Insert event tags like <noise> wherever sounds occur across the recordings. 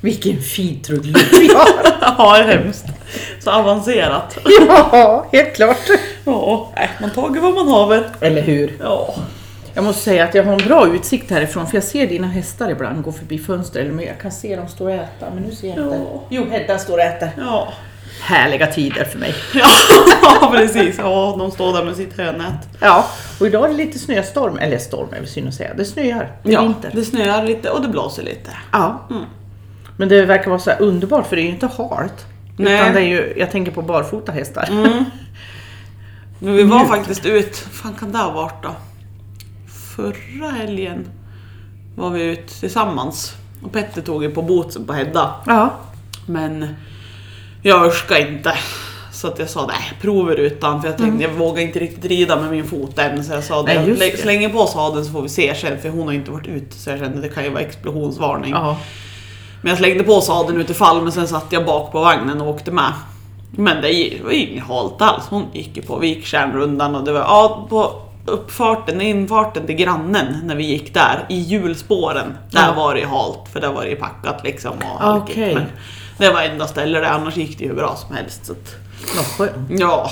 Vilken fin trudelutt vi har! <laughs> Ja, hemskt. Så avancerat. <laughs> ja, helt klart. Ja, nej, man tager vad man haver. Eller hur? Ja. Jag måste säga att jag har en bra utsikt härifrån för jag ser dina hästar ibland gå förbi fönstret. Eller men jag kan se dem stå och äta, men nu ser jag inte. Ja. Jo, Hedda står och äter. Ja. Härliga tider för mig. <laughs> ja, precis. Ja, de står där med sitt hönät. Ja, och idag är det lite snöstorm. Eller storm är väl synd att säga. Det snöar. Det är Ja, vinter. det snöar lite och det blåser lite. Ja. Mm. Men det verkar vara så underbart för det är ju inte halt. Nej. Utan det är ju, jag tänker på barfota hästar. <laughs> Men vi var Mjukt. faktiskt ut, fan kan det ha varit då? Förra helgen var vi ut tillsammans. Och Petter tog ju på bootsen på Hedda. Ja. Men jag orskade inte. Så att jag sa nej, prover utan för jag tänkte jag vågar inte riktigt rida med min fot än. Så jag sa Nej, slänger på sadeln så får vi se sen för hon har inte varit ute så jag kände det kan ju vara explosionsvarning. ja. Men jag slängde på sadeln utifall men sen satt jag bak på vagnen och åkte med. Men det var inget halt alls. Hon gick på Viktjärnrundan och det var ja, på uppfarten, infarten till grannen när vi gick där i hjulspåren. Där var det halt för där var det packat liksom. Och okej. Men det var enda stället där, annars gick det ju hur bra som helst. Så att, Vad skönt. ja.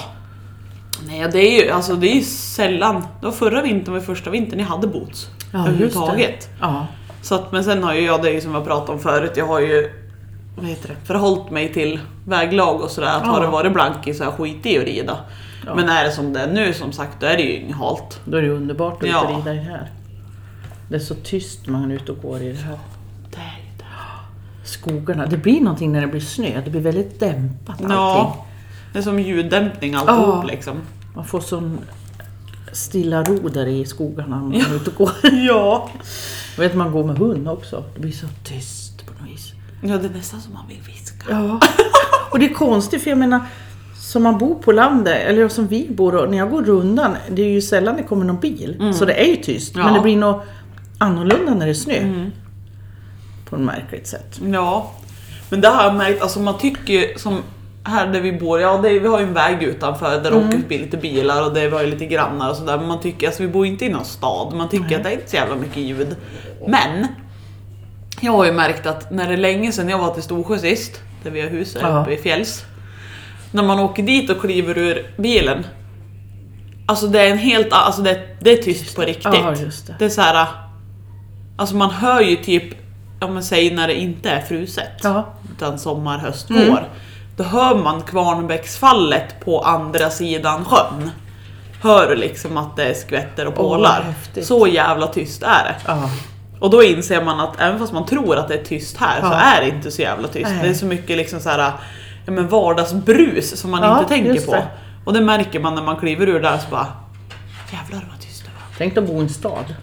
Nej, det är ju alltså, det är ju sällan. Det var förra vintern var första vintern jag hade boots. Ja, överhuvudtaget. Ja. Så att, men sen har ju jag det ju som jag pratade om förut, jag har ju vad heter det, förhållit mig till väglag och sådär. Att Ja. har det varit blankis så har jag skit i att rida. Ja. Men är det som det är nu som sagt, då är det ju inget halt. Då är det underbart att Ja. rida i det här. Det är så tyst man är ute och går i det här. Det är ju det. Skogarna. Det blir någonting när det blir snö. Det blir väldigt dämpat allting. Ja, det är som ljuddämpning alltihop Ja. liksom. Man får sån stilla ro där i skogarna när man är ute och går. <laughs> Ja. Jag vet man går med hund också. Det blir så tyst på något vis. Ja, det är nästan som man vill viska. Ja. Och det är konstigt för jag menar, som man bor på landet, eller som vi bor, och när jag går rundan, det är ju sällan det kommer någon bil. Så det är ju tyst. Ja. Mm. Men det blir nog annorlunda när det är snö. På ett märkligt sätt. Ja, men det har jag märkt, alltså man tycker som här där vi bor, ja det, är- vi har ju en väg utanför där det åker förbi lite bilar och det var ju lite grannar och sådär. Men man tycker, alltså vi bor inte i någon stad, man tycker att det är inte så jävla mycket ljud. Men jag har ju märkt att när det är länge sedan jag var till Storsjö sist, där vi har hus här Ja. uppe i fjälls. När man åker dit och kliver ur bilen. Alltså det är en helt, alltså det, det är tyst på riktigt. Ja, det. Det är så här. Alltså man hör ju typ, om man säger när det inte är fruset, Ja. utan sommar, höst, Mm. vår. Då hör man Kvarnbäcksfallet på andra sidan sjön. Hör du liksom att det skvätter och pålar. häftigt. så jävla tyst är det. Ja. Och då inser man att även fast man tror att det är tyst här så Ja. är det inte så jävla tyst. Nej. Det är så mycket liksom så här, ja, men vardagsbrus som man inte tänker på. det. Och det märker man när man kliver ur där så bara Jävlar vad tyst det var. Tänk att bo i en stad.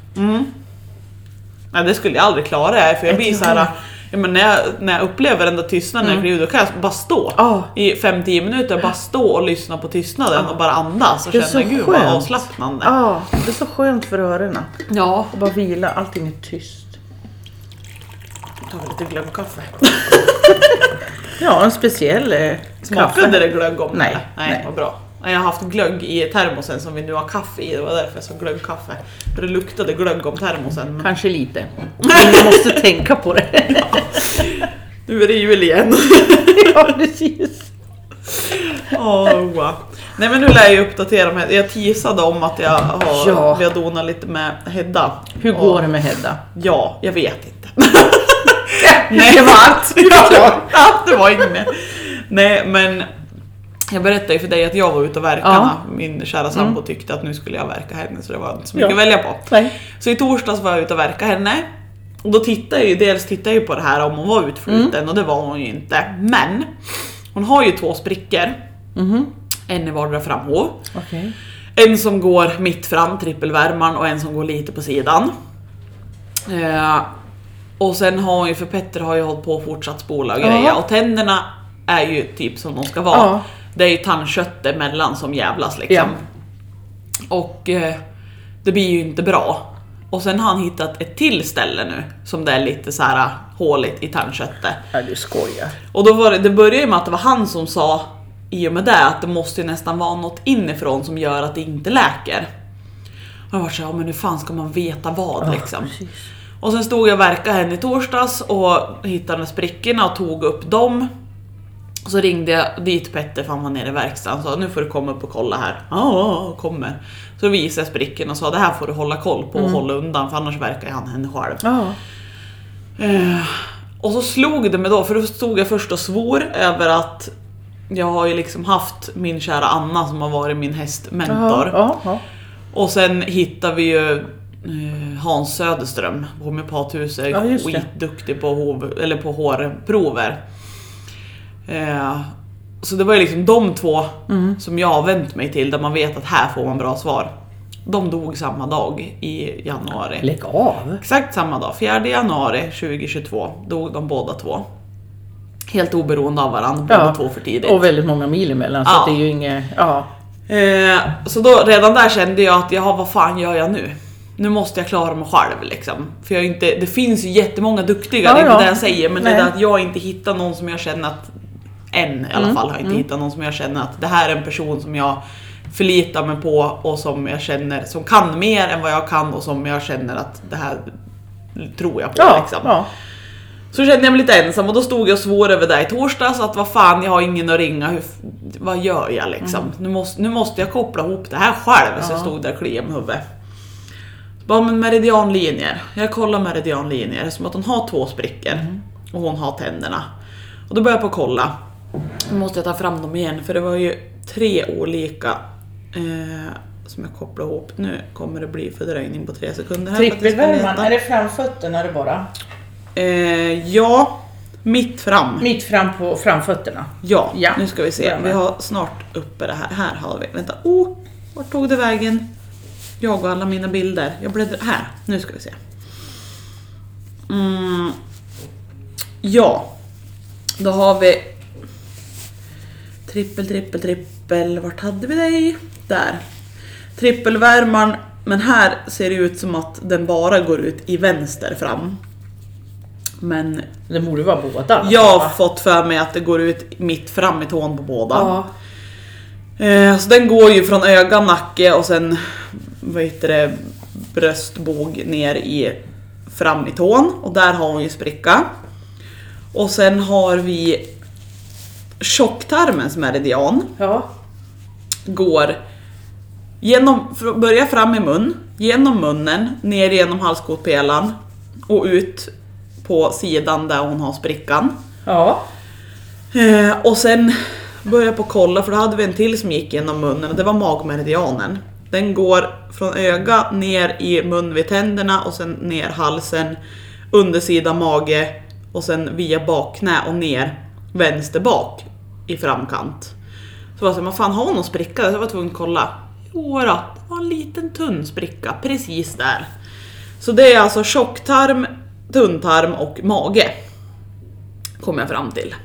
Nej det skulle jag aldrig klara för jag blir så här. Ja, men när, jag, när jag upplever den där tystnaden när jag kliver ur, då kan jag bara stå Ja. i 5-10 minuter, bara stå och lyssna på tystnaden och bara andas och känna så gud vad skönt. avslappnande. Ja, det är så skönt för öronen. Ja. Och bara vila, allting är tyst. Då tar vi lite glöggkaffe. <laughs> Ja, en speciell eh, Smakade kaffe. det glögg om Nej, det? Nej, nej. vad bra. Jag har haft glögg i termosen som vi nu har kaffe i, det var därför jag sa glöggkaffe. För det luktade glögg om termosen. Kanske lite. <laughs> Men du måste tänka på det. Nu är det jul igen. <laughs> ja, precis. Åh, Nej men nu lär jag uppdatera mig. Jag teasade om att jag har, Ja. vi har donat lite med Hedda. Hur Och- går det med Hedda? Ja, jag vet inte. <laughs> Nej, det var allt. ja, det var inget mer. Nej men jag berättade ju för dig att jag var ute och verkade. Ja. Min kära sambo tyckte att nu skulle jag verka henne så det var inte så mycket Ja. att välja på. Nej. Så i torsdags var jag ute och verkade henne. Och då tittade jag ju, dels tittade jag ju på det här om hon var utfluten och det var hon ju inte. Men hon har ju två sprickor. En i vardera framhov. Okej. En som går mitt fram, trippelvärmaren, och en som går lite på sidan. Eh, och sen har hon ju, för Petter har ju hållit på och fortsatt spola och Ja. grejer. Och tänderna är ju typ som de ska vara. Ja. Det är ju tandkött emellan som jävlas liksom. Ja. Och eh, det blir ju inte bra. Och sen har han hittat ett till ställe nu som det är lite så här håligt i tandköttet. Ja, du skojar. Och då var det, det började med att det var han som sa i och med det att det måste ju nästan vara något inifrån som gör att det inte läker. Och jag var så här, ja, men hur fan ska man veta vad liksom? precis. Och sen stod jag och verkade henne i torsdags och hittade de sprickorna och tog upp dem. Så ringde jag dit Petter för han var nere i verkstaden och sa nu får du komma upp och kolla här. Ja, kommer. Så visade jag sprickorna och sa det här får du hålla koll på och hålla undan för annars verkar han henne själv. Ja. Eh, och så slog det mig då, för då stod jag först och svor över att jag har ju liksom haft min kära Anna som har varit min hästmentor. Ja, ja. Och sen hittade vi ju eh, Hans Söderström Homeopathuset, Ja, skitduktig på, hov, eller på hårprover. Eh, så det var ju liksom de två Mm. som jag har vänt mig till där man vet att här får man bra svar. De dog samma dag i januari. Lägg av. Exakt samma dag, 4 januari 2022, dog de båda två. Helt oberoende av varandra, båda Ja. två för tidigt. Och väldigt många mil emellan så Ja. att det är ju inget... Ja. Eh, så då, redan där kände jag att, jaha vad fan gör jag nu? Nu måste jag klara mig själv liksom. För jag är inte, det finns ju jättemånga duktiga, Ja, det är inte det jag säger, men det Nej. är det att jag inte hittar någon som jag känner att, än i alla Mm, fall, har jag inte hittat någon som jag känner att det här är en person som jag förlitar mig på och som jag känner, som kan mer än vad jag kan och som jag känner att det här tror jag på Ja, liksom. ja. Så kände jag mig lite ensam och då stod jag och svor över det i torsdags att vad fan, jag har ingen att ringa, hur, vad gör jag liksom? Nu, måste, nu måste jag koppla ihop det här själv, så jag Ja. stod där och kliade med huvudet. Så Bara, men meridianlinjer, jag kollar meridianlinjer som att hon har två sprickor och hon har tänderna. Och då började jag på att kolla. Nu måste jag ta fram dem igen för det var ju tre olika eh, som jag kopplade ihop. Nu kommer det bli fördröjning på tre sekunder. Trippelvärman, är det framfötterna det bara? Eh, ja, mitt fram. Mitt fram på framfötterna. Ja, Ja, nu ska vi se. Vi har snart uppe det här. Här har vi. Vänta. Oh, vart tog det vägen? Jag och alla mina bilder. Jag bläddrar. Här, nu ska vi se. Mm. Ja, då har vi trippel, trippel, trippel. Vart hade vi dig? Där. Trippelvärmaren, men här ser det ut som att den bara går ut i vänster fram. Men Det borde vara båda. jag har fått för mig att det går ut mitt fram i tån på båda. Ja. Eh, så den går ju från öga, nacke och sen vad heter det, bröstbåg ner i fram i tån och där har hon ju spricka. Och sen har vi tjocktarmens meridian Ja. går genom, börjar fram i mun, genom munnen, ner genom halskotpelan och ut på sidan där hon har sprickan. Ja. Eh, och sen började jag på kolla för då hade vi en till som gick genom munnen och det var magmeridianen. Den går från öga ner i mun vid tänderna och sen ner halsen, undersida mage och sen via bakknä och ner vänster bak i framkant. Så var jag vad fan har hon någon spricka? Så jag var tvungen att kolla. Jo då, det var en liten tunn spricka precis där. Så det är alltså tjocktarm, tunntarm och mage kom jag fram till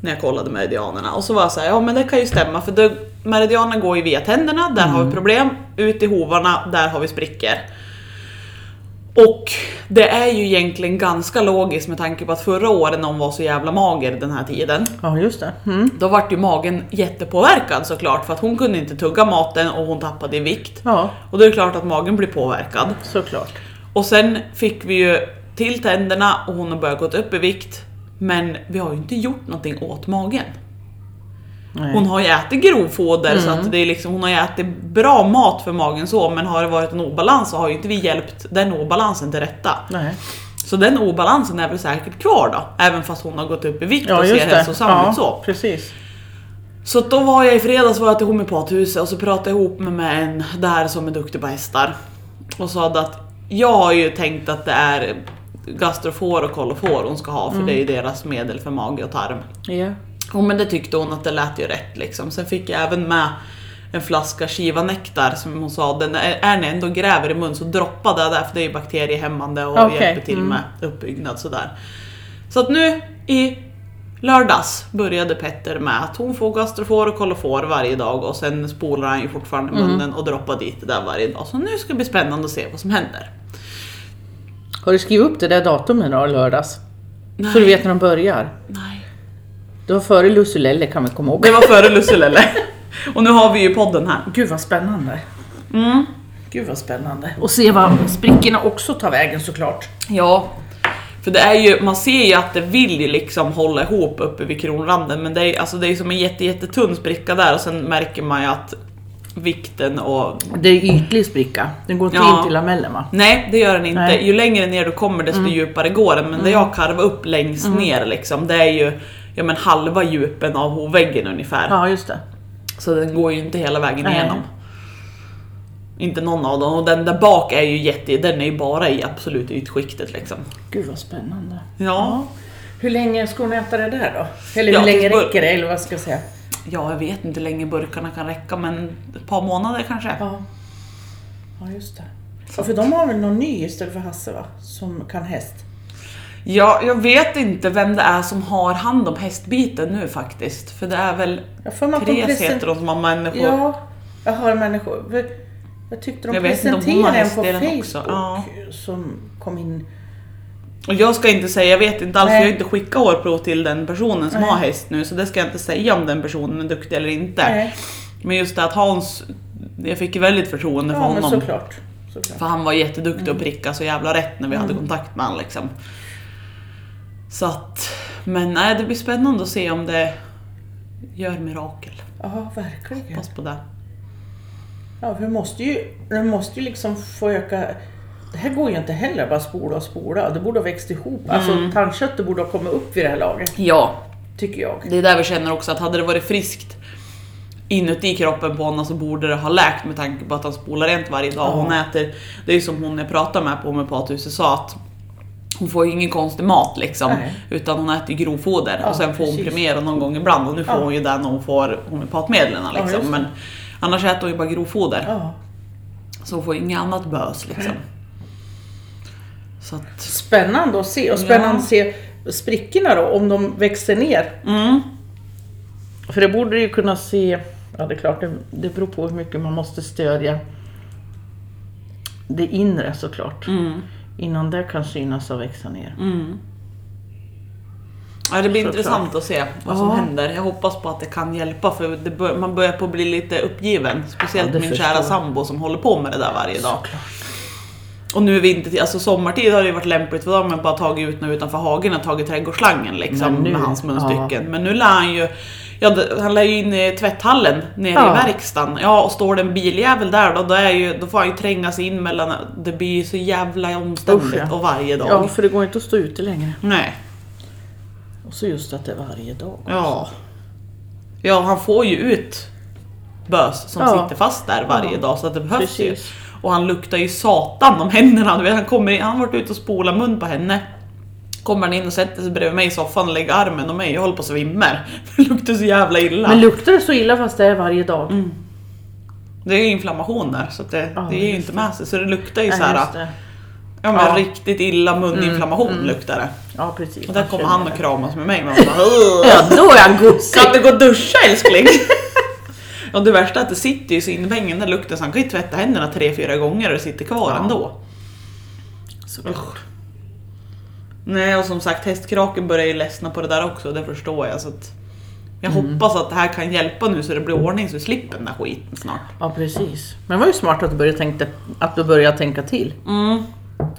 när jag kollade meridianerna. Och så var jag så här, ja men det kan ju stämma för det, meridianerna går ju via tänderna, där har vi problem. Ut i hovarna, där har vi sprickor. Och det är ju egentligen ganska logiskt med tanke på att förra året när hon var så jävla mager den här tiden, Ja, just det. Mm. då vart ju magen jättepåverkad såklart för att hon kunde inte tugga maten och hon tappade i vikt. Ja, Och då är det klart att magen blir påverkad. såklart. Och sen fick vi ju till tänderna och hon har börjat gå upp i vikt. Men vi har ju inte gjort någonting åt magen. Nej. Hon har ju ätit grovfoder så att det är liksom, hon har ju ätit bra mat för magen så men har det varit en obalans så har ju inte vi hjälpt den obalansen till rätta. Nej. Så den obalansen är väl säkert kvar då, även fast hon har gått upp i vikt Ja, och ser hälsosam Ja, ut så. precis. Så då var jag i fredags var jag till homeopathuset och så pratade jag ihop mig med en där som är duktig på hästar. Och sa att jag har ju tänkt att det är gastrofor och kolofor hon ska ha för det är ju deras medel för mage och tarm. Ja. Jo men det tyckte hon att det lät ju rätt liksom. Sen fick jag även med en flaska Shiva nektar som hon sa, den är, är ni ändå gräver i mun så droppa det där för det är ju bakteriehämmande och Okej, hjälper till mm. med uppbyggnad sådär. Så att nu i lördags började Petter med att hon får gastrofor och kolofor varje dag och sen spolar han ju fortfarande Mm. munnen och droppar dit det där varje dag. Så nu ska det bli spännande att se vad som händer. Har du skrivit upp det där datumet då, lördags? Nej. Så du vet när de börjar? Nej. Det var före Lusselelle kan vi komma ihåg. Det var före Lusselelle. Och nu har vi ju podden här. Gud vad spännande. Mm. Gud vad spännande. Och se vad sprickorna också tar vägen såklart. Ja, för det är ju, man ser ju att det vill ju liksom hålla ihop uppe vid kronranden men det är, alltså det är som en jätte, jättetunn spricka där och sen märker man ju att vikten och... Det är ytlig spricka. Den går inte Ja. in till lamellen va? Nej, det gör den inte. Nej. Ju längre ner du kommer desto djupare går den men det jag karvar upp längst ner liksom, det är ju ja, men halva djupen av hovväggen ungefär. Ja, just det. Så den går ju inte hela vägen Nej. igenom. Inte någon av dem. Och den där bak är ju jätte, den är ju bara i absolut ytskiktet liksom. Gud vad spännande. Ja. Hur länge ska hon äta det där då? Eller Ja, hur länge tills bör- räcker det? Eller vad ska jag säga? Ja, jag vet inte hur länge burkarna kan räcka men ett par månader kanske. Ja, ja just det. Ja, för de har väl någon ny istället för Hasse va? Som kan häst. Ja, jag vet inte vem det är som har hand om hästbiten nu faktiskt. För det är väl Therese heter hon som har människor. Ja, jag har människor. Jag tyckte de Jag presenterade en på Facebook också. Ja. som kom in. Och jag ska inte säga, jag vet inte alls, Nej. jag har inte skickat hårprov till den personen som Nej. har häst nu så det ska jag inte säga om den personen är duktig eller inte. Nej. Men just det att Hans, jag fick väldigt förtroende för Ja, men honom. såklart. såklart. För han var jätteduktig och pricka så jävla rätt när vi hade kontakt med honom liksom. Så att, men nej det blir spännande att se om det gör mirakel. Ja, verkligen. Hoppas på det. Ja, vi måste ju, vi måste ju liksom få öka... Det här går ju inte heller bara spola och spola. Det borde ha växt ihop. Alltså tandköttet borde ha kommit upp vid det här laget. Ja, Tycker jag. det är där vi känner också att hade det varit friskt inuti kroppen på honom så borde det ha läkt med tanke på att han spolar rent varje dag. Ja. Hon äter, det är ju som hon jag pratade med på homeopathuset sa att hon får ju ingen konstig mat liksom. Nej. Utan hon äter ju grovfoder Ja, och sen får hon precis. Primera någon gång ibland och nu får Ja. hon ju det när hon får homeopatmedlen Ja, liksom. det. Men annars äter hon ju bara grovfoder. Ja. Så hon får inget annat bös liksom. Så att, Spännande att se. Och spännande Ja. att se sprickorna då, om de växer ner. mm, För det borde ju kunna se... Ja, det är klart, det, det beror på hur mycket man måste stödja det inre såklart. mm, Innan det kan synas och växa ner. mm. Ja, det blir Såklart. intressant att se vad som Ja. händer. Jag hoppas på att det kan hjälpa för bör, man börjar på att bli lite uppgiven. Speciellt Ja, min förstår kära sambo som håller på med det där varje dag. Såklart. Och nu är vintertid, alltså sommartid har det ju varit lämpligt för då har man bara tagit ut nu utanför hagen och tagit trädgårdsslangen liksom nu- med hans munstycken. Men nu lär han ju, ja han lär ju in i tvätthallen nere Ja. i verkstaden. Ja och står det en biljävel där då, då, är ju, då får han ju tränga sig in mellan, det blir ju så jävla omständigt Usch, ja. och varje dag. Ja, för det går inte att stå ute längre. Nej. Och så just att det är varje dag. Ja. Ja han får ju ut bös som Ja. sitter fast där varje dag så att det behövs Precis. ju. Och han luktar ju satan om händerna. Han, kommer in, han har varit ute och spolat mun på henne. Kommer han in och sätter sig bredvid mig i soffan och lägger armen om mig. Jag håller på att svimma. <laughs> Det luktar så jävla illa. Men luktar det så illa fast det är varje dag? det är inflammation där så det, Ja, det ger ju inte med sig. Så det luktar ju Nej, så här, ja, men Ja. riktigt illa muninflammation luktar det. Ja, precis. Och där kommer han och kramas med mig. Man bara. <laughs> Ja, då är han gosig. Kan du gå och duscha älskling? <laughs> Och det värsta är att det sitter ju så in i bängen där lukten så han kan ju tvätta händerna tre, fyra gånger och det sitter kvar Ja. ändå. Såklart. Nej och som sagt hästkraken börjar ju ledsna på det där också, det förstår jag. Så att jag Mm. hoppas att det här kan hjälpa nu så det blir ordning så vi slipper den där skiten snart. Ja, precis. Men det var ju smart att du började tänka, att du började tänka till. Mm.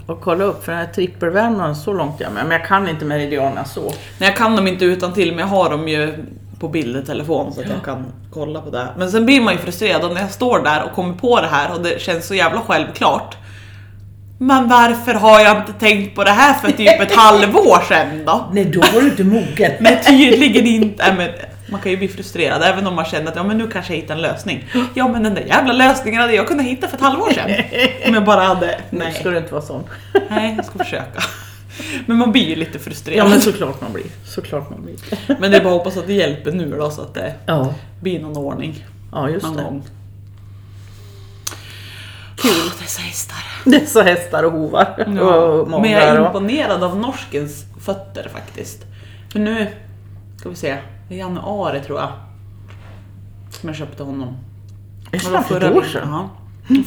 Och kolla upp, för den här trippelvärmaren, så långt jag med. Men jag kan inte meridianerna så. Nej, jag kan dem inte utan till men jag har dem ju på bild i telefon så att jag kan kolla på det. Men sen blir man ju frustrerad när jag står där och kommer på det här och det känns så jävla självklart. Men varför har jag inte tänkt på det här för typ ett <laughs> halvår sedan då? Nej, då var du inte mogen. <laughs> Men tydligen inte. Men man kan ju bli frustrerad även om man känner att ja, men nu kanske jag hittar en lösning. Ja men den där jävla lösningen hade jag kunnat hitta för ett halvår sedan. Om jag bara hade... Nu Nej, ska du inte vara sån. <laughs> nej jag ska försöka. Men man blir ju lite frustrerad. Ja, men såklart man blir. Såklart man blir. Men det är bara att hoppas att det hjälper nu då så att det Ja, blir någon ordning ja just någon det. gång. Kul dessa hästar. Dessa hästar och hovar. Ja. Och Men jag är imponerad av norskens fötter faktiskt. För nu, ska vi se, är januari tror jag. Som jag köpte honom. Är Det snart ett förra år sedan. ja.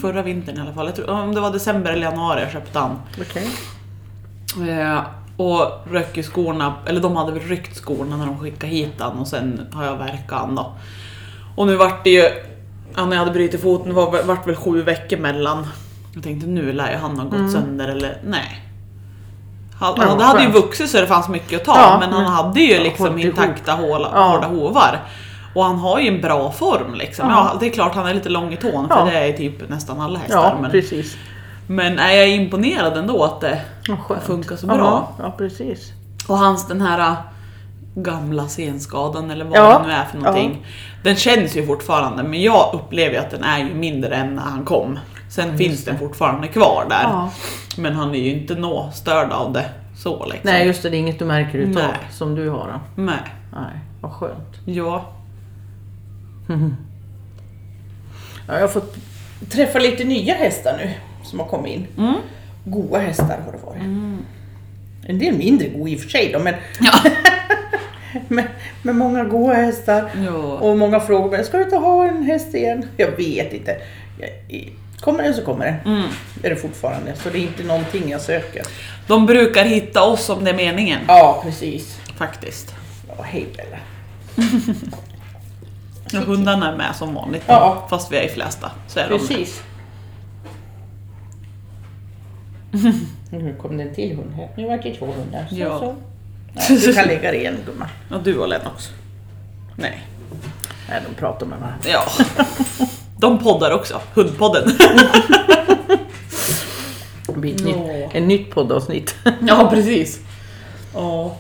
Förra vintern i alla fall. Jag tror, om det var december eller januari jag köpte han. Okej. Eh, och rök ju skorna, eller de hade väl ryckt skorna när de skickade hit han och sen har jag verkat han då. Och nu vart det ju Ja, när jag hade brutit foten var vart väl sju veckor mellan. Jag tänkte nu lär ju han ha gått sönder eller nej. Han, Mm. Ja, hade ju vuxit så det fanns mycket att ta Ja, men han hade ju liksom intakta håla, Ja. hårda hovar. Och han har ju en bra form liksom. Ja. Det är klart han är lite lång i tån för det är typ nästan alla hästar. Ja, men, precis. men är jag imponerad ändå att det funkar så bra. Ja, precis. Och hans den här gamla senskadan eller vad Ja, det nu är för någonting. Den känns ju fortfarande men jag upplever att den är ju mindre än när han kom. Sen finns den fortfarande kvar där. Ja. Men han är ju inte nå störd av det så liksom. Nej, just det. Det är inget du märker utav Nej. som du har. Då. Nej. Nej, vad skönt. Ja. <laughs> Ja, jag har fått träffa lite nya hästar nu som har kommit in. Mm. Goa hästar har det varit. En del mindre goa i och för sig då, men, Ja. <laughs> <laughs> men, men många goa hästar. ja. Och många frågar mig, ska du inte ha en häst igen? Jag vet inte. Kommer det så kommer det. Mm. Är det fortfarande. Så det är inte någonting jag söker. De brukar hitta oss om det är meningen. Ja, precis. Faktiskt. Ja, hej Bella. <laughs> Ja, hundarna är med som vanligt. Ja. Fast vi är i flesta. Så är de. Precis. <laughs> Nu kom det en till hund här. Nu vart det två hundar. Så, Ja. så. Ja, du kan lägga det igen gumman. Ja, du och Lennox. Nej. Nej, de pratar med varandra. Ja. De poddar också. Hundpodden. Det blir ett, nytt, ett nytt poddavsnitt. Ja, precis. Ja.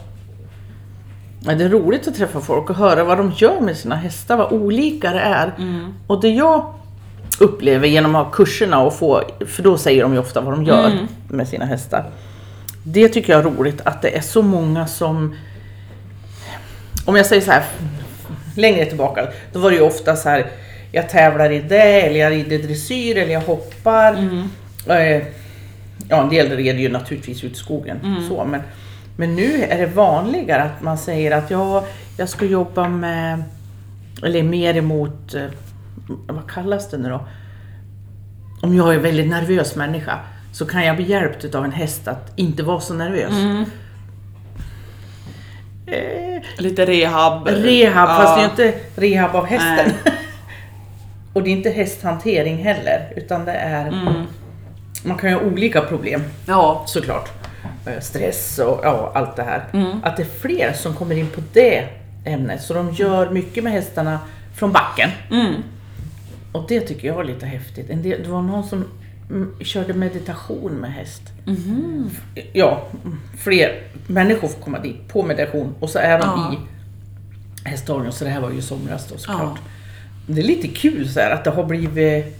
Ja, det är roligt att träffa folk och höra vad de gör med sina hästar, vad olika det är. Mm. Och det jag upplever genom att ha kurserna och få, för då säger de ju ofta vad de gör Mm. med sina hästar. Det tycker jag är roligt att det är så många som, om jag säger så här längre tillbaka, då var det ju ofta så här, jag tävlar i det, eller jag rider dressyr, eller jag hoppar. Mm. Eh, Ja, en del reder ju naturligtvis ut i skogen. Mm. Så, men, men nu är det vanligare att man säger att ja, jag ska jobba med, eller mer emot, eh, vad kallas det nu då? Om jag är väldigt nervös människa så kan jag bli hjälpt av en häst att inte vara så nervös. Mm. Eh, Lite rehab. rehab, Ja. fast det är inte rehab av hästen. <laughs> Och det är inte hästhantering heller, utan det är... Mm. Man kan ju ha olika problem. Ja. såklart. Eh, Stress och ja, allt det här. Mm. Att det är fler som kommer in på det ämnet. Så de gör mycket med hästarna från backen. Mm. Och det tycker jag var lite häftigt. En del, det var någon som körde meditation med häst. Mhm. Ja, mm, fler människor får komma dit på meditation och så är de Ja. i hästhagen. Så det här var ju somras då såklart. Ja. Det är lite kul så här att det har blivit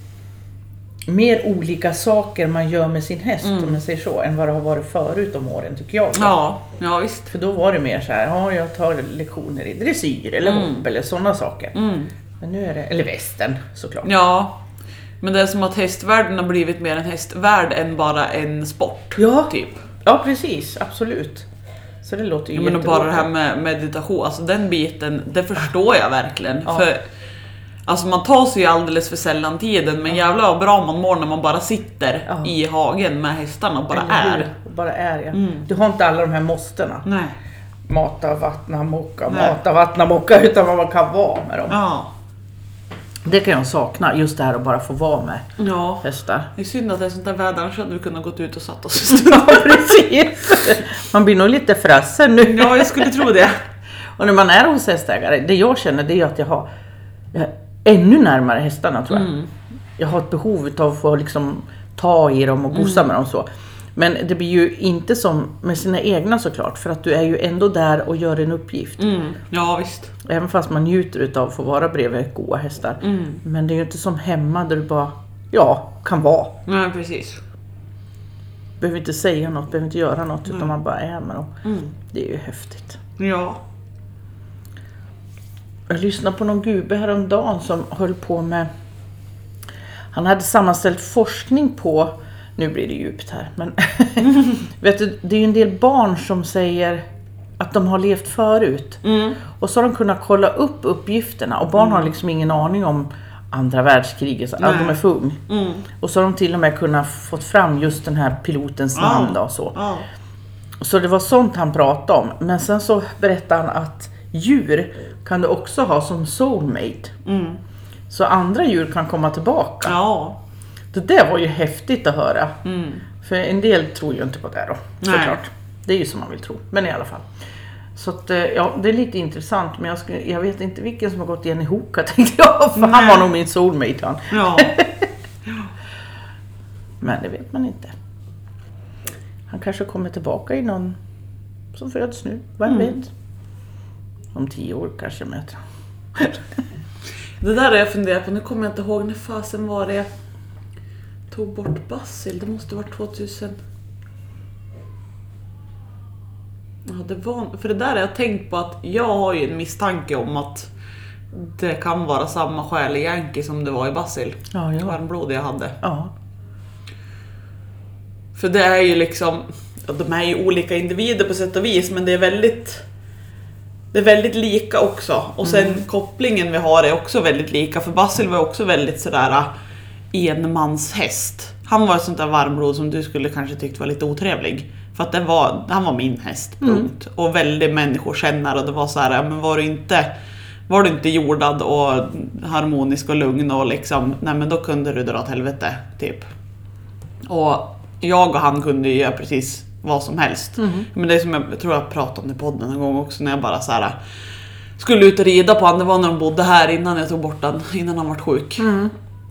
mer olika saker man gör med sin häst om jag säger så, än vad det har varit förut om åren tycker jag. Mm. Ja, ja visst. För då var det mer så här, ja jag tar lektioner i dressyr eller Mm. hopp eller sådana saker. Mm. Men nu är det, eller västen såklart. Ja. Men det är som att hästvärlden har blivit mer en hästvärld än bara en sport. Ja. Typ. Ja precis, absolut. Så det låter ju Ja, men bara det här med meditation, alltså den biten, det förstår jag verkligen. Ja. För Alltså man tar sig ju alldeles för sällan tiden men jävlar vad bra man mår när man bara sitter Ja. i hagen med hästarna och bara är. Bara är ja. Mm. Du har inte alla de här måstena. Nej. Mata, vattna, mocka, Nej. mata, vattna, mocka. Utan vad man kan vara med dem. Ja. Det kan jag sakna, just det här att bara få vara med Ja. hästar. Det är synd att det är sånt där väder, annars hade vi kunnat gått ut och satt oss. <laughs> Ja precis. Man blir nog lite frassen nu. ja, jag skulle tro det. Och när man är hos hästägare, det jag känner det är att jag har, jag är ännu närmare hästarna tror jag. Mm. Jag har ett behov av att få liksom ta i dem och gossa med dem så. Men det blir ju inte som med sina egna såklart, för att du är ju ändå där och gör en uppgift. Mm. Ja visst. Även fast man njuter utav att få vara bredvid goa hästar. Mm. Men det är ju inte som hemma där du bara, ja, kan vara. Nej precis. Behöver inte säga något, behöver inte göra något, utan Mm. man bara är med dem. Mm. Det är ju häftigt. Ja. Jag lyssnade på någon gubbe häromdagen som höll på med... Han hade sammanställt forskning på... Nu blir det djupt här, men... <laughs> vet du, det är ju en del barn som säger att de har levt förut. Mm. Och så har de kunnat kolla upp uppgifterna och barn har liksom ingen aning om andra världskriget, så att de är för ung. Mm. Och så har de till och med kunnat fått fram just den här pilotens Ja. namn då, och så. Ja. Så det var sånt han pratade om. Men sen så berättade han att djur kan du också ha som soulmate. Mm. Så andra djur kan komma tillbaka. Ja. Det där var ju häftigt att höra. Mm. För en del tror ju inte på det då, såklart. Det är ju som man vill tro, men i alla fall. Så att, eh, ja, det är lite intressant, men jag, skulle, jag vet inte vilken som har gått igen i Hoka <laughs> tänkte jag, för han var nog min soulmate han. <laughs> Ja. Men det vet man inte. Han kanske kommer tillbaka i någon som föds nu, vem Mm. vet? Om tio år kanske möter honom. Det där har jag funderat på, nu kommer jag inte ihåg när fasen var det tog bort Basil. Det måste varit 2000... Ja, det var... För det där har jag tänkt på att jag har ju en misstanke om att det kan vara samma skäl i Yankee som det var i Basil. Ja, ja. Varmblod jag hade. ja. För det är ju liksom, de är ju olika individer på sätt och vis men det är väldigt det är väldigt lika också. Och sen kopplingen vi har är också väldigt lika för Basil var också väldigt sådär enmanshäst. Han var ett sånt där varmblod som du skulle kanske tyckt var lite otrevlig. För att det var, han var min häst, punkt. Och väldigt människokännare och det var så här, men var du inte var du inte jordad och harmonisk och lugn och liksom, nej men då kunde du dra åt helvete, typ. Och jag och han kunde ju göra precis vad som helst. Men det som jag, jag tror jag pratade om i podden en gång också när jag bara så här skulle ut och rida på honom. Det var när de bodde här innan jag tog bort den, innan han var sjuk.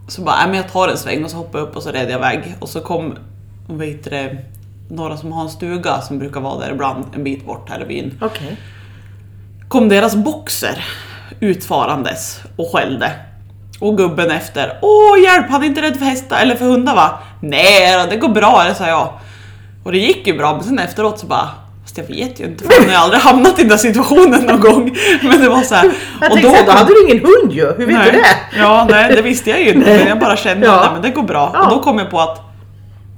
Så bara, nej men jag tar en sväng och så hoppade jag upp och så red jag iväg. Och så kom, vad heter det, några som har en stuga som brukar vara där ibland en bit bort här i byn Okej. kom deras boxer utfarandes och skällde. Och gubben efter. Åh hjälp, han är inte rädd för hästar eller för hundar va? Nej det går bra, det sa jag. Och det gick ju bra, men sen efteråt så bara Fast jag vet ju inte, för jag har aldrig hamnat i den där situationen någon gång. Men det var så här. <laughs> Jag och tänkte säga, då kom- hade du ingen hund ju, hur vet nej. du det? Ja, nej det visste jag ju inte. Men jag bara kände Ja. att men det går bra. Ja. Och då kom jag på att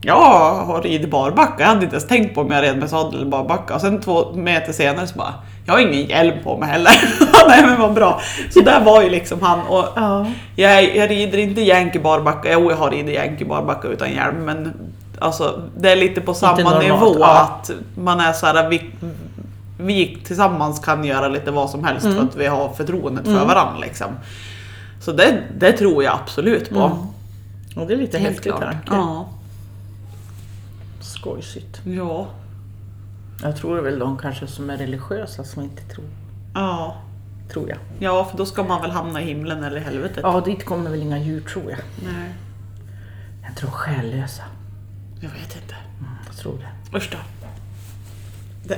jag har ridit barbacka. Jag hade inte ens tänkt på om jag red med sadel eller barbacka. Och sen två meter senare så bara, jag har ingen hjälm på mig heller. <laughs> nej men vad bra. Så där var ju liksom han. Och Ja. jag, jag rider inte yankee barbacka. Jo, jag har ridit yankee barbacka utan hjälm. Men alltså, det är lite på samma normalt, nivå. ja. Att man är så här, vi, vi tillsammans kan göra lite vad som helst Mm. för att vi har förtroendet för varandra. Liksom. Så det, det tror jag absolut på. Mm. Och det är lite Helt häftigt klart. tanke. Ja. Skojsigt. Ja. Jag tror det är väl de kanske som är religiösa som inte tror. ja. Tror jag. Ja, för då ska man väl hamna i himlen eller helvetet. Ja, dit kommer väl inga djur tror jag. Nej, Jag tror själlösa. Jag vet inte. Jag tror det. Usch då. Det.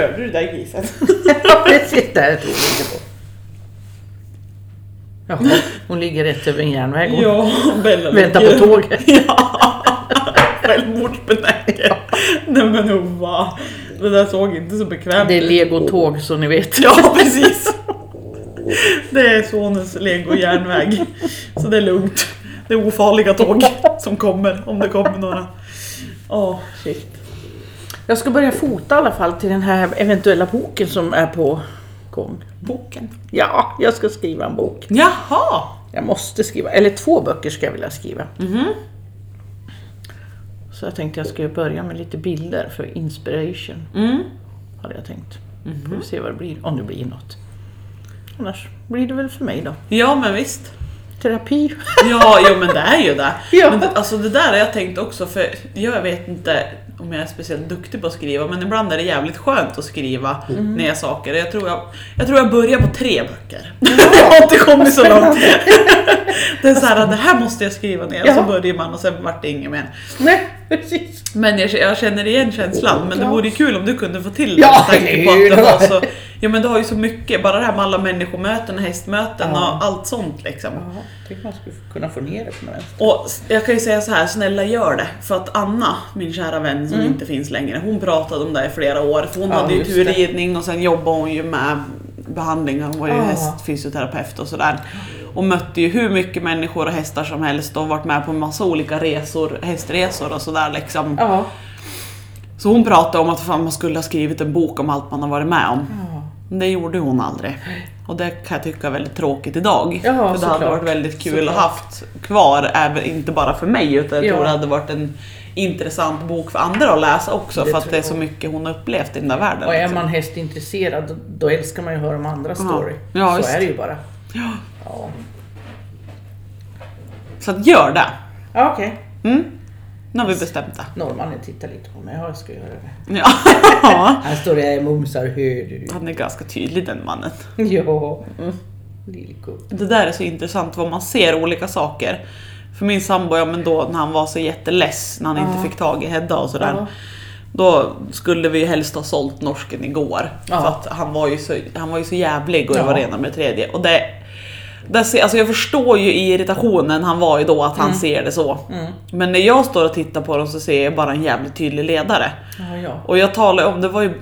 Hörde du det där grisen? <laughs> Ja, precis. Det här tror jag inte på. Jaha, hon ligger rätt över en järnväg och ja, Bella väntar ligger- på tåget. <laughs> Ja, självmordsbenägen. Nej men Hova, det där såg inte så bekvämt Det är ut. legotåg så ni vet. Ja, precis. Det är sonens lego-järnväg. Så det är lugnt. Det är ofarliga tåg som kommer, om det kommer några. Åh, shit. Jag ska börja fota i alla fall till den här eventuella boken som är på gång. Boken. Ja, jag ska skriva en bok. Jaha! Jag måste skriva, eller två böcker ska jag vilja skriva. Mhm. Så jag tänkte jag skulle börja med lite bilder för inspiration. Mm. Hade jag tänkt. Får vi se vad det blir, om det blir något. Annars blir det väl för mig då. Ja, men visst. Terapi. Ja, jo, men det är ju det. <laughs> Ja. Men det, alltså det där har jag tänkt också, för jag vet inte om jag är speciellt duktig på att skriva, men ibland är det jävligt skönt att skriva ner saker. Jag tror jag, jag tror jag börjar på tre böcker. <laughs> jag har inte kommit så långt. <laughs> det är så här, det här måste jag skriva ner, och så Ja. börjar man och sen vart det inget mer. Nej, precis. Men jag, jag känner igen känslan, men det Ja. vore ju kul om du kunde få till det Ja, med tanke på att det var så... Ja men du har ju så mycket, bara det här med alla människomöten, hästmöten Ja. och allt sånt liksom. Ja, tänk man skulle kunna få ner det på något vänster. Och jag kan ju säga så här, snälla gör det. För att Anna, min kära vän som inte finns längre, hon pratade om det i flera år. För hon Mm. Ja, hade ju turridning och sen jobbade hon ju med behandling. Hon var ju Ja. hästfysioterapeut och sådär. Och mötte ju hur mycket människor och hästar som helst och varit med på en massa olika resor, hästresor och sådär liksom. Ja. Så hon pratade om att fan, man skulle ha skrivit en bok om allt man har varit med om. Ja. Det gjorde hon aldrig. Och det kan jag tycka är väldigt tråkigt idag. Ja, för det hade såklart. varit väldigt kul Såklart. att haft kvar, även, inte bara för mig utan jag Ja. tror det hade varit en intressant bok för andra att läsa också Det för att det är så mycket hon har upplevt i den där världen. Och är liksom. man hästintresserad då, då älskar man ju att höra om andra story. Ja, så visst. är det ju bara. Ja. Så att gör det. Ja, okej. Mm. Nu har vi bestämt det. Norrmannen tittar lite på mig. Ja, jag ska göra det. Ja. <laughs> Här står jag mumsar, hör du? Han är ganska tydlig den mannen. <laughs> Ja. Lillgubb. Det där är så intressant vad man ser olika saker. För min sambo, ja men då när han var så jätteless när han inte Ja. fick tag i Hedda och sådär. Ja. Då skulle vi ju helst ha sålt norsken igår. Ja. För att han var ju så, han var ju så jävlig och jag Ja. var det ena med tredje. Och det, det ser, alltså jag förstår ju i irritationen han var ju då att han ser det så. Mm. Men när jag står och tittar på dem så ser jag bara en jävligt tydlig ledare. Ja, ja. Och jag talar om, det var ju,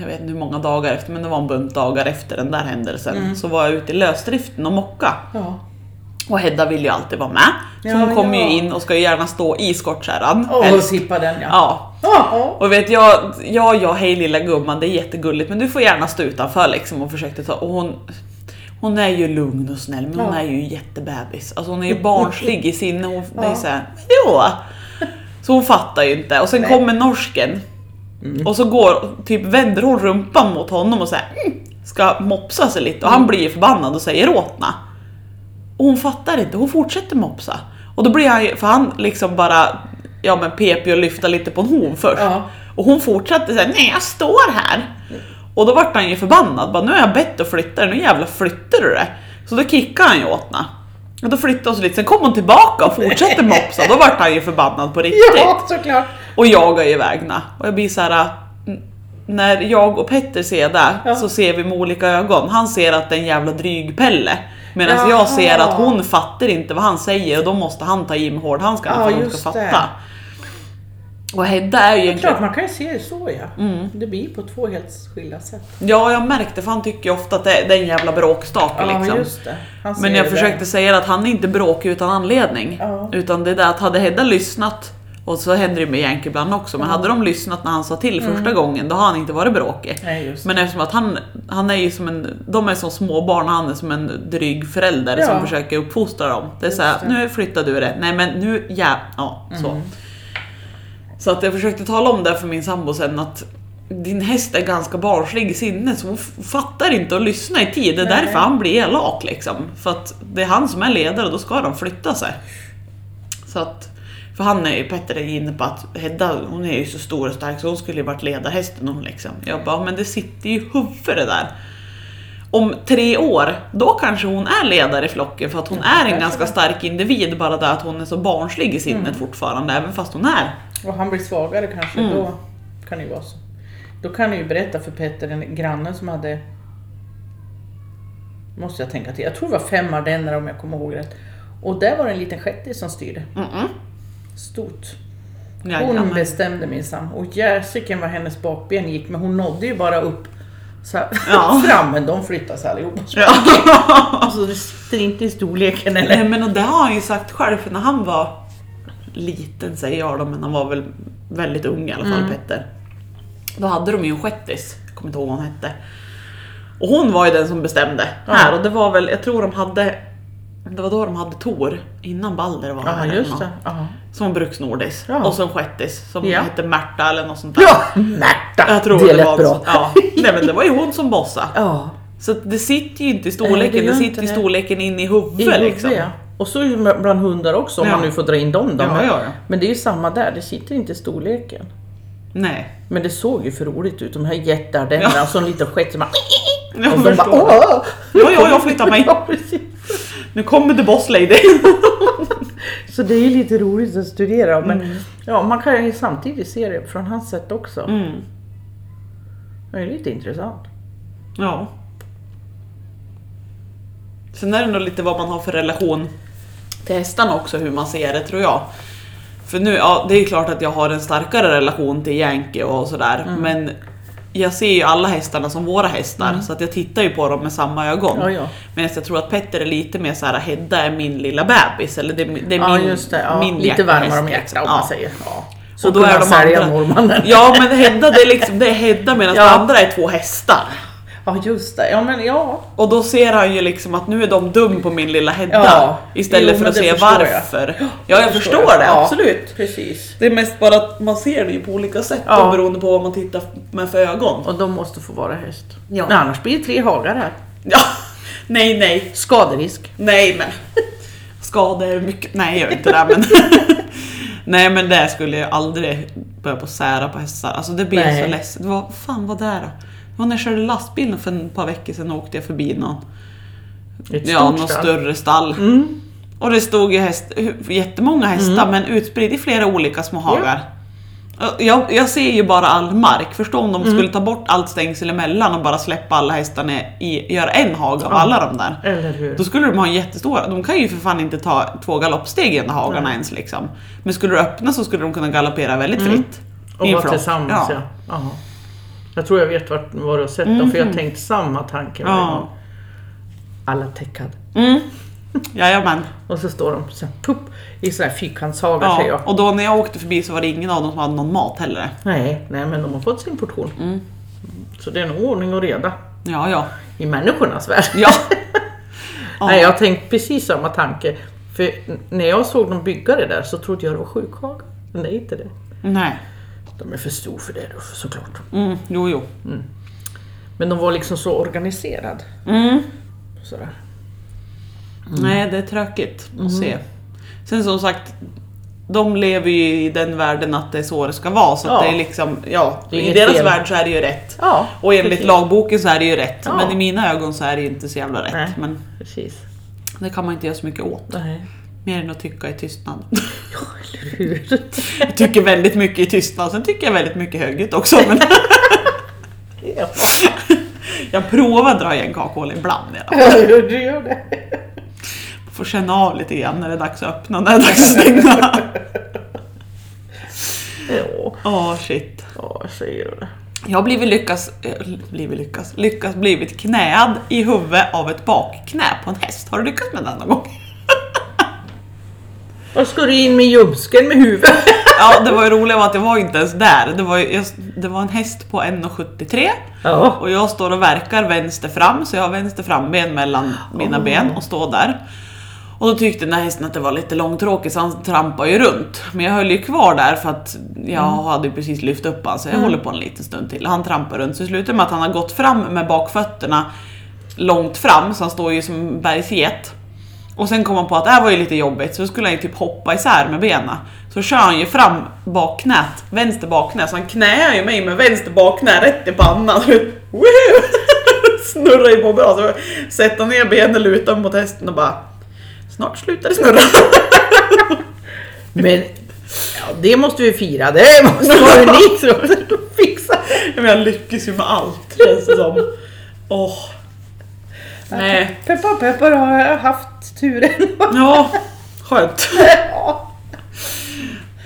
jag vet inte hur många dagar efter, men det var en bunt dagar efter den där händelsen. Mm. Så var jag ute i lösdriften och mocka. ja. Och Hedda vill ju alltid vara med. Så Ja, hon kommer ja. ju in och ska ju gärna stå i skottkärran. Helst. sippa den ja. Ja. Ja. Och vet jag, ja, ja, hej lilla gumman, det är jättegulligt men du får gärna stå utanför liksom och försökte ta, och hon Hon är ju lugn och snäll men hon Ja. är ju jättebebis. Alltså hon är ju barnslig i sinne. Hon det <laughs> är Ja. såhär, jo. Så hon fattar ju inte. Och sen Nej. Mm. kommer norsken. Och så går, typ vänder hon rumpan mot honom och säger mm, ska mopsa sig lite och Mm. han blir ju förbannad och säger åtna. Och hon fattar inte, hon fortsätter mopsa. Och då blir han ju, för han liksom bara, ja men pep och lyfta lite på en hon först. Ja. Och hon fortsatte säga nej jag står här. Och då vart han ju förbannad, bara nu har jag bett att flytta dig, nu jävlar flyttar du det. Så då kickade han ju åt henne. Och då flyttade hon sig lite, sen kom hon tillbaka och fortsatte mopsa, då vart han ju förbannad på riktigt. Ja, såklart. Och jagar iväg. Och jag blir så här. n- När jag och Petter ser det Ja. så ser vi med olika ögon. Han ser att det är en jävla dryg Pelle. Medan jag ser att hon fattar inte vad han säger och då måste han ta i med hårdhandskarna Ja, för att hon ska det. Och Hedda är ju Det är egentligen... klart, man kan ju se det så ja. Mm. Det blir på två helt skilda sätt. Ja, jag märkte för han tycker ju ofta att det, är en jävla bråkstake Ja, liksom. just det. Men jag det försökte där. säga att han är inte bråkig utan anledning. Ja. Utan det är det att hade Hedda lyssnat, och så händer det med Yankee ibland också, men Ja. hade de lyssnat när han sa till första gången, då har han inte varit bråkig. Nej, just det. Men eftersom att han, han är ju som en, de är som små barn, han är som en dryg förälder Ja. som försöker uppfostra dem. Det är Just såhär, det. Mm. nu flyttar du det, nej men nu, ja, ja så. Så att jag försökte tala om det för min sambo sen att din häst är ganska barnslig i sinnet så hon fattar inte att lyssna i tid. Det är Nej. därför han blir elak liksom. För att det är han som är ledare och då ska de flytta sig. Så att, för han är ju, Petter är inne på att Hedda hon är ju så stor och stark så hon skulle ju varit ledarhästen hon liksom. Jag bara, men det sitter ju i huvudet det där. Om tre år, då kanske hon är ledare i flocken för att hon är en ganska stark individ bara det att hon är så barnslig i sinnet fortfarande även fast hon är Och han blir svagare kanske, Mm. då kan det ju vara så. Då kan du ju berätta för Petter, den grannen som hade Måste jag tänka till. Jag tror det var fem ardenner om jag kommer ihåg rätt. Och där var det en liten shettis som styrde. Mm-mm. Stort. Hon Jajamän. bestämde minsann. Och jäsiken vad hennes bakben gick, men hon nådde ju bara upp så här, <laughs> Ja. fram, men de flyttade sig allihopa. Ja. <laughs> Alltså det sitter inte i storleken eller? Nej men och det har han ju sagt själv för när han var liten säger jag då men han var väl väldigt ung i alla fall Mm. Petter. Då hade de ju en shettis, jag kommer inte ihåg vad hon hette. Och hon var ju den som bestämde här och det var väl, jag tror de hade det var då de hade Tor innan Balder var eller just det. Ja. Som bruksnordis. Ja. Och så en shettis som Ja. hette Märta eller något sånt där. Ja, Märta! Jag tror det det, lät var bra. Ja. Nej men det var ju hon som bossade. Ja. Så det sitter ju inte i Nej, storleken, det det, gör sitter inte i det. storleken in i I huvudet huvudet, liksom. ja. Och så bland hundar också om Ja. man nu får dra in dem då. Ja, men, ja, men det är ju samma där, det sitter inte i storleken. Nej. Men det såg ju för roligt ut, de här jätteardennerna Ja. en liten skett som bara... <laughs> Jag Och de bara åh! Ja, ja, jag flyttar mig. <laughs> Ja. Nu kommer the boss lady. <laughs> Så det är lite roligt att studera men ja, man kan ju samtidigt se det från hans sätt också. Mm. Det är lite intressant. Ja. Sen är det nog lite vad man har för relation till hästarna också, hur man ser det tror jag. För nu, ja det är klart att jag har en starkare relation till Yankee och sådär, Mm. men jag ser ju alla hästarna som våra hästar, så att jag tittar ju på dem med samma ögon. Mm. Ja, ja. Men jag tror att Petter är lite mer såhär, Hedda är min lilla bebis, eller det, det är Ja min, just det, ja, min lite varmare om hjärtat liksom. om man säger. Så Och då är de andra- norrmannen. Ja men Hedda det är liksom, det är Hedda medan <laughs> Ja. de andra är två hästar. Ja just det, ja men ja. Och då ser han ju liksom att nu är de dum på min lilla Hedda. Ja. Istället Jo, för att se förstår jag. varför. Ja, jag förstår, det, Ja. absolut. Precis. Det är mest bara att man ser det ju på olika sätt Ja. då, beroende på vad man tittar med för ögon. Och de måste få vara häst. Ja. Nej, annars blir det tre hagar här. Ja. <laughs> Nej, nej, Skaderisk. nej men. skada er mycket. Nej, jag gör inte det. Men <laughs> Nej, men det skulle jag aldrig börja på sära på hästar. Alltså det blir Nej. så ledset. Var, fan vad det är då? Det var när jag körde lastbilen för ett par veckor sedan åkte jag förbi någon, Ett ja, stort någon stall. större stall. Mm. Och det stod ju häst, jättemånga hästar men utspridd i flera olika små hagar. Och Jag, jag ser ju bara all mark. Förstå om de Mm. skulle ta bort allt stängsel emellan och bara släppa alla hästarna i, göra en hage av alla de där. Eller hur? Då skulle de ha en jättestor, de kan ju för fan inte ta två galoppsteg i en av hagarna ens liksom. Men skulle du öppna så skulle de kunna galoppera väldigt fritt. Mm. Och I en vara flock. tillsammans ja. ja. Jag tror jag vet vart var du har sett dem för jag har tänkt samma tanke varje. Ja. gång. Alla täckad. Mm. Jajamän. Och så står de så här, pupp, i sån här fyrkantshagar säger Ja. jag. Och då när jag åkte förbi så var det ingen av dem som hade någon mat heller. Nej, nej, men de har fått sin portion. Mm. Så det är nog ordning och reda Ja, ja. i människornas värld. Ja. <laughs> Nej, jag har tänkt precis samma tanke. För när jag såg dem bygga det där så trodde jag det var sjukhagar. Men det är inte det. Nej. De är för stor för det då, såklart. Mm, jo, jo. Men de var liksom så organiserad. Mm. Sådär. Nej, det är tråkigt Mm. att se. Sen som sagt, de lever ju i den världen att det är så det ska vara. Så att Ja. det är liksom, ja, Det är i deras fel. värld så är det ju rätt. Ja, Och enligt precis. lagboken så är det ju rätt. Ja. Men i mina ögon så är det ju inte så jävla rätt. Nej. Men Precis. det kan man inte göra så mycket åt. Nej. Mer än att tycka i tystnad. <laughs> Ja, eller hur? Jag tycker väldigt mycket i tystnad. Sen tycker jag väldigt mycket högljutt också. Men ja, <laughs> jag provar dra igen kakhål ibland. i alla fall. du gör det. Får känna av lite grann när det är dags att öppna när det är dags att stänga. Ja, Åh shit. ja, jag säger det. Jag har blivit lyckas, äh, blivit lyckas, lyckas blivit knäad i huvudet av ett bakknä på en häst. Har du lyckats med det någon gång? Vad ska du in med ljumsken med huvudet? <laughs> Ja, det var ju roliga var att jag var inte ens där. Det var, ju, jag, det var en häst på 1,73 Ja. och jag står och verkar vänster fram, så jag har vänster framben mellan mina Oh. ben och står där. Och då tyckte den här hästen att det var lite långtråkigt så han trampade ju runt. Men jag höll ju kvar där för att jag hade ju precis lyft upp honom så jag håller på en liten stund till. Han trampar runt så det slutar med att han har gått fram med bakfötterna långt fram så han står ju som en bergsget. Och sen kom han på att det här var ju lite jobbigt så då skulle han ju typ hoppa isär med benen. Så kör han ju fram bakknät, vänster bakknä, så han knäar ju mig med vänster bakknä rätt i pannan. <laughs> <laughs> Snurrar ju på bra, så sätter ner benen, lutar mot hästen och bara Snart slutar det snurra. <laughs> Men ja, det måste vi fira. Det måste vara ni som liksom fixar. Men jag lyckas ju med allt känns det som. Åh. Nej. Peppar peppar har jag haft turen. Ja, skönt. <laughs> Ja.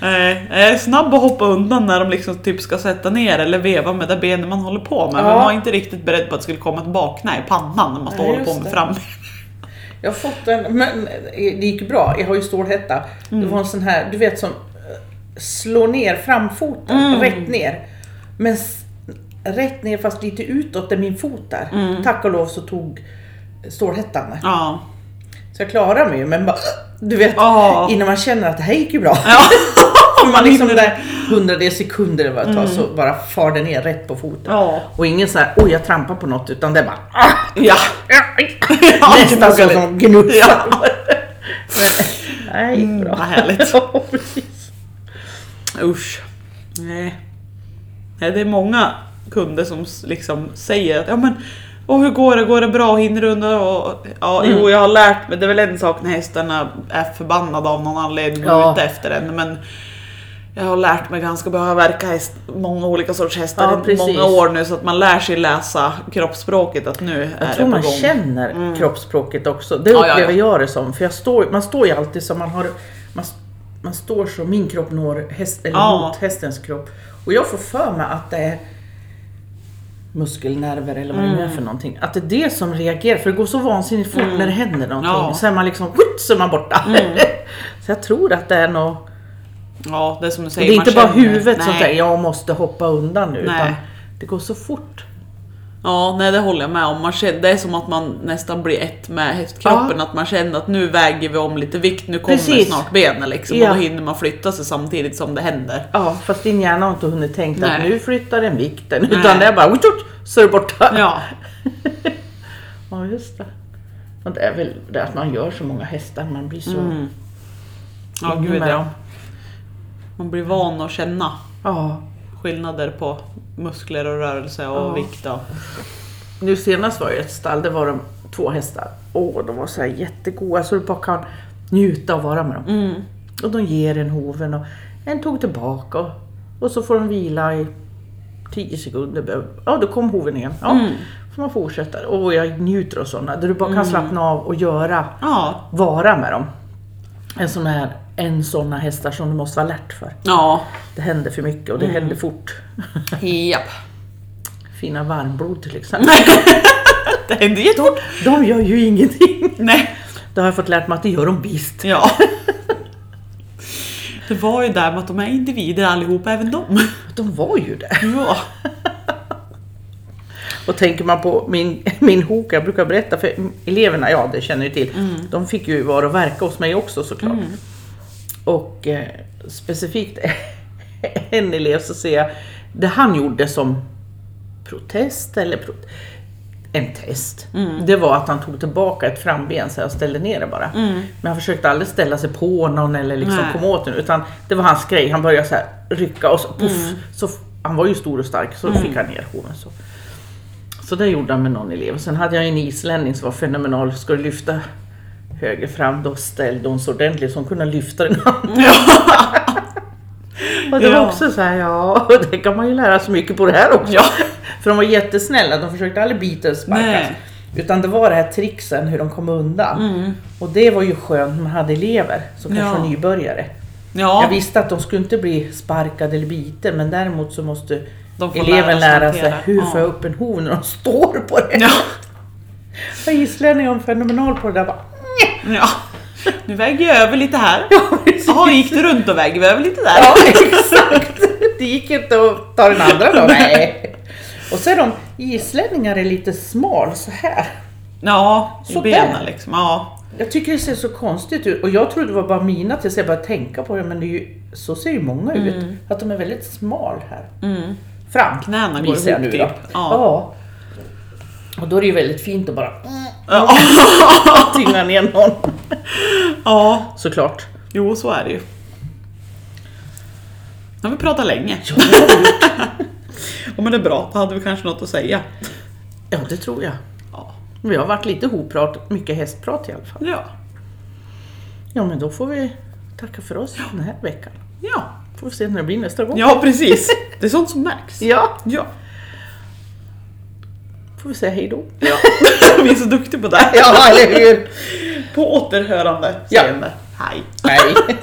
Nej, jag är snabb att hoppa undan när de liksom typ ska sätta ner eller veva med det benet man håller på med. Men Ja. man var inte riktigt beredd på att det skulle komma ett bakknä i pannan när man står och håller på med det. fram. Jag har fått en, men det gick bra. Jag har ju stålhätta. Det var en sån här, du vet som eh, slår ner framfoten, rätt ner. Men rätt ner fast lite utåt där min fot är. Tack och lov så tog stålhättan. Ja. Så jag klarar mig ju men bara, du vet Ja. innan man känner att det här gick ju bra. Ja. <laughs> Man liksom där hundradels sekunder det tar så bara far det ner rätt på foten. Ja. Och ingen så här, oj jag trampar på något utan det bara ah, Ja. <laughs> Nästan så som gnussar. Ja. <laughs> Nej, Mm, bra. vad härligt. Ja. Usch. Nej. Nej, det är många kunder som liksom säger att ja men och hur går det? Går det bra? Hinner du undan? Och, ja, Mm. Jo, jag har lärt mig. Det är väl en sak när hästarna är förbannade av någon anledning och Ja. ute efter en. Men jag har lärt mig ganska bra. Jag har verkat häst, många olika sorts hästar Ja, i många år nu så att man lär sig läsa kroppsspråket att nu är Jag det tror på man gång. känner kroppsspråket också. Det Ja, ja, upplever ja. jag det som. För jag står, man står ju alltid som man har... Man, man står så min kropp når häst, eller mot hästens kropp. Och jag får för mig att det är muskelnerver eller vad det nu är för någonting. Att det är det som reagerar. För det går så vansinnigt fort när det händer någonting. Ja. Så är man liksom, så är man borta. <laughs> så jag tror att det är något... Ja, det är som du Och säger. det är inte bara känner- huvudet som säger jag måste hoppa undan nu. Nej. Utan det går så fort. Ja, nej det håller jag med om. Man känner, det är som att man nästan blir ett med hästkroppen. Att man känner att nu väger vi om lite vikt, nu kommer Precis. snart benen liksom. Ja. Och då hinner man flytta sig samtidigt som det händer. Ja, fast din hjärna har inte hunnit tänka att nu flyttar den vikten. Nej. Utan det är bara så är det borta. Ja, <laughs> Ja, just det. Och det är väl det att man gör så många hästar, man blir så Mm. Ja, gud ja. Man blir van att känna Ja. Skillnader på muskler och rörelse och Ja. vikt. Och... Nu senast var jag i ett stall, det var de två hästar. Åh, de var så här jättegoda så du bara kan njuta och vara med dem. Mm. Och de ger en hoven och en tog tillbaka och, och så får de vila i 10 sekunder. Ja, då kom hoven igen. Ja, Mm. får man fortsätta. Och jag njuter av sådana, där du bara kan slappna av och göra, Ja. vara med dem. En sån här, en såna hästar som du måste vara alert för. Ja. Det händer för mycket och det händer fort. Japp. Fina varmblod till exempel. <laughs> Det händer jättefort. De gör ju ingenting. Nej. Det har jag fått lärt mig att det gör de visst. Ja. Det var ju där med att de är individer allihopa, även de. De var ju det. Ja. Och tänker man på min, min hoka, jag brukar berätta för eleverna, ja det känner ju till, de fick ju vara och verka hos mig också såklart. Och eh, specifikt <laughs> en elev så ser jag, det han gjorde som protest eller pro, en test, det var att han tog tillbaka ett framben så jag ställde ner det bara. Men han försökte aldrig ställa sig på någon eller liksom Nej. komma åt den utan det var hans grej, han började så här rycka och så, puff, så f- han var ju stor och stark så fick han ner hoven så. Så det gjorde han med någon elev. Sen hade jag en islänning som var fenomenal. Skulle lyfta höger fram, då ställde hon så ordentligt så hon kunde lyfta den handen. <laughs> Och det var Ja. också så här, ja, <laughs> det kan man ju lära sig mycket på det här också. Ja. För de var jättesnälla, de försökte aldrig bita eller sparka. Utan det var det här tricksen, hur de kom undan. Och det var ju skönt när man hade elever som kanske Ja. var nybörjare. Ja. Jag visste att de skulle inte bli sparkade eller biten, men däremot så måste eleven lära lära sig sig hur Ja. får jag upp en hov när de står på det. Ja. <laughs> Jag islänning är fenomenal på det där. Bara, <laughs> ja. Nu väger jag över lite här. Jaha, gick det runt och väger vi över lite där? Ja, <laughs> exakt. Det gick inte att ta den andra då. Nej. Och så är de, islänningar är lite smal så här. Ja, i Så benen liksom. Ja. Jag tycker det ser så konstigt ut och jag trodde det var bara mina tills jag började tänka på det men det är ju, så ser ju många ut. Att de är väldigt smal här. Mm. Fram Knäna går ihop nu då. typ. Ja. Ja. Och då är det ju väldigt fint att bara <laughs> Ja. tynga ner någon. ja, Såklart. jo så är det ju. Nu har vi pratat länge. Ja, det har vi gjort. <laughs> Ja, men det är bra, då hade vi kanske något att säga. ja, det tror jag. Ja. Vi har varit lite hopprat, mycket hästprat i alla fall. Ja. Ja, men då får vi tacka för oss den här veckan. Ja. Får vi se när det blir nästa gång. ja, precis. Det är sånt som märks. Ja, Ja. Får vi säga hej då. ja. <laughs> Vi är så duktiga på det. Ja, eller hur? På återhörande. Ja. Hej. Hej.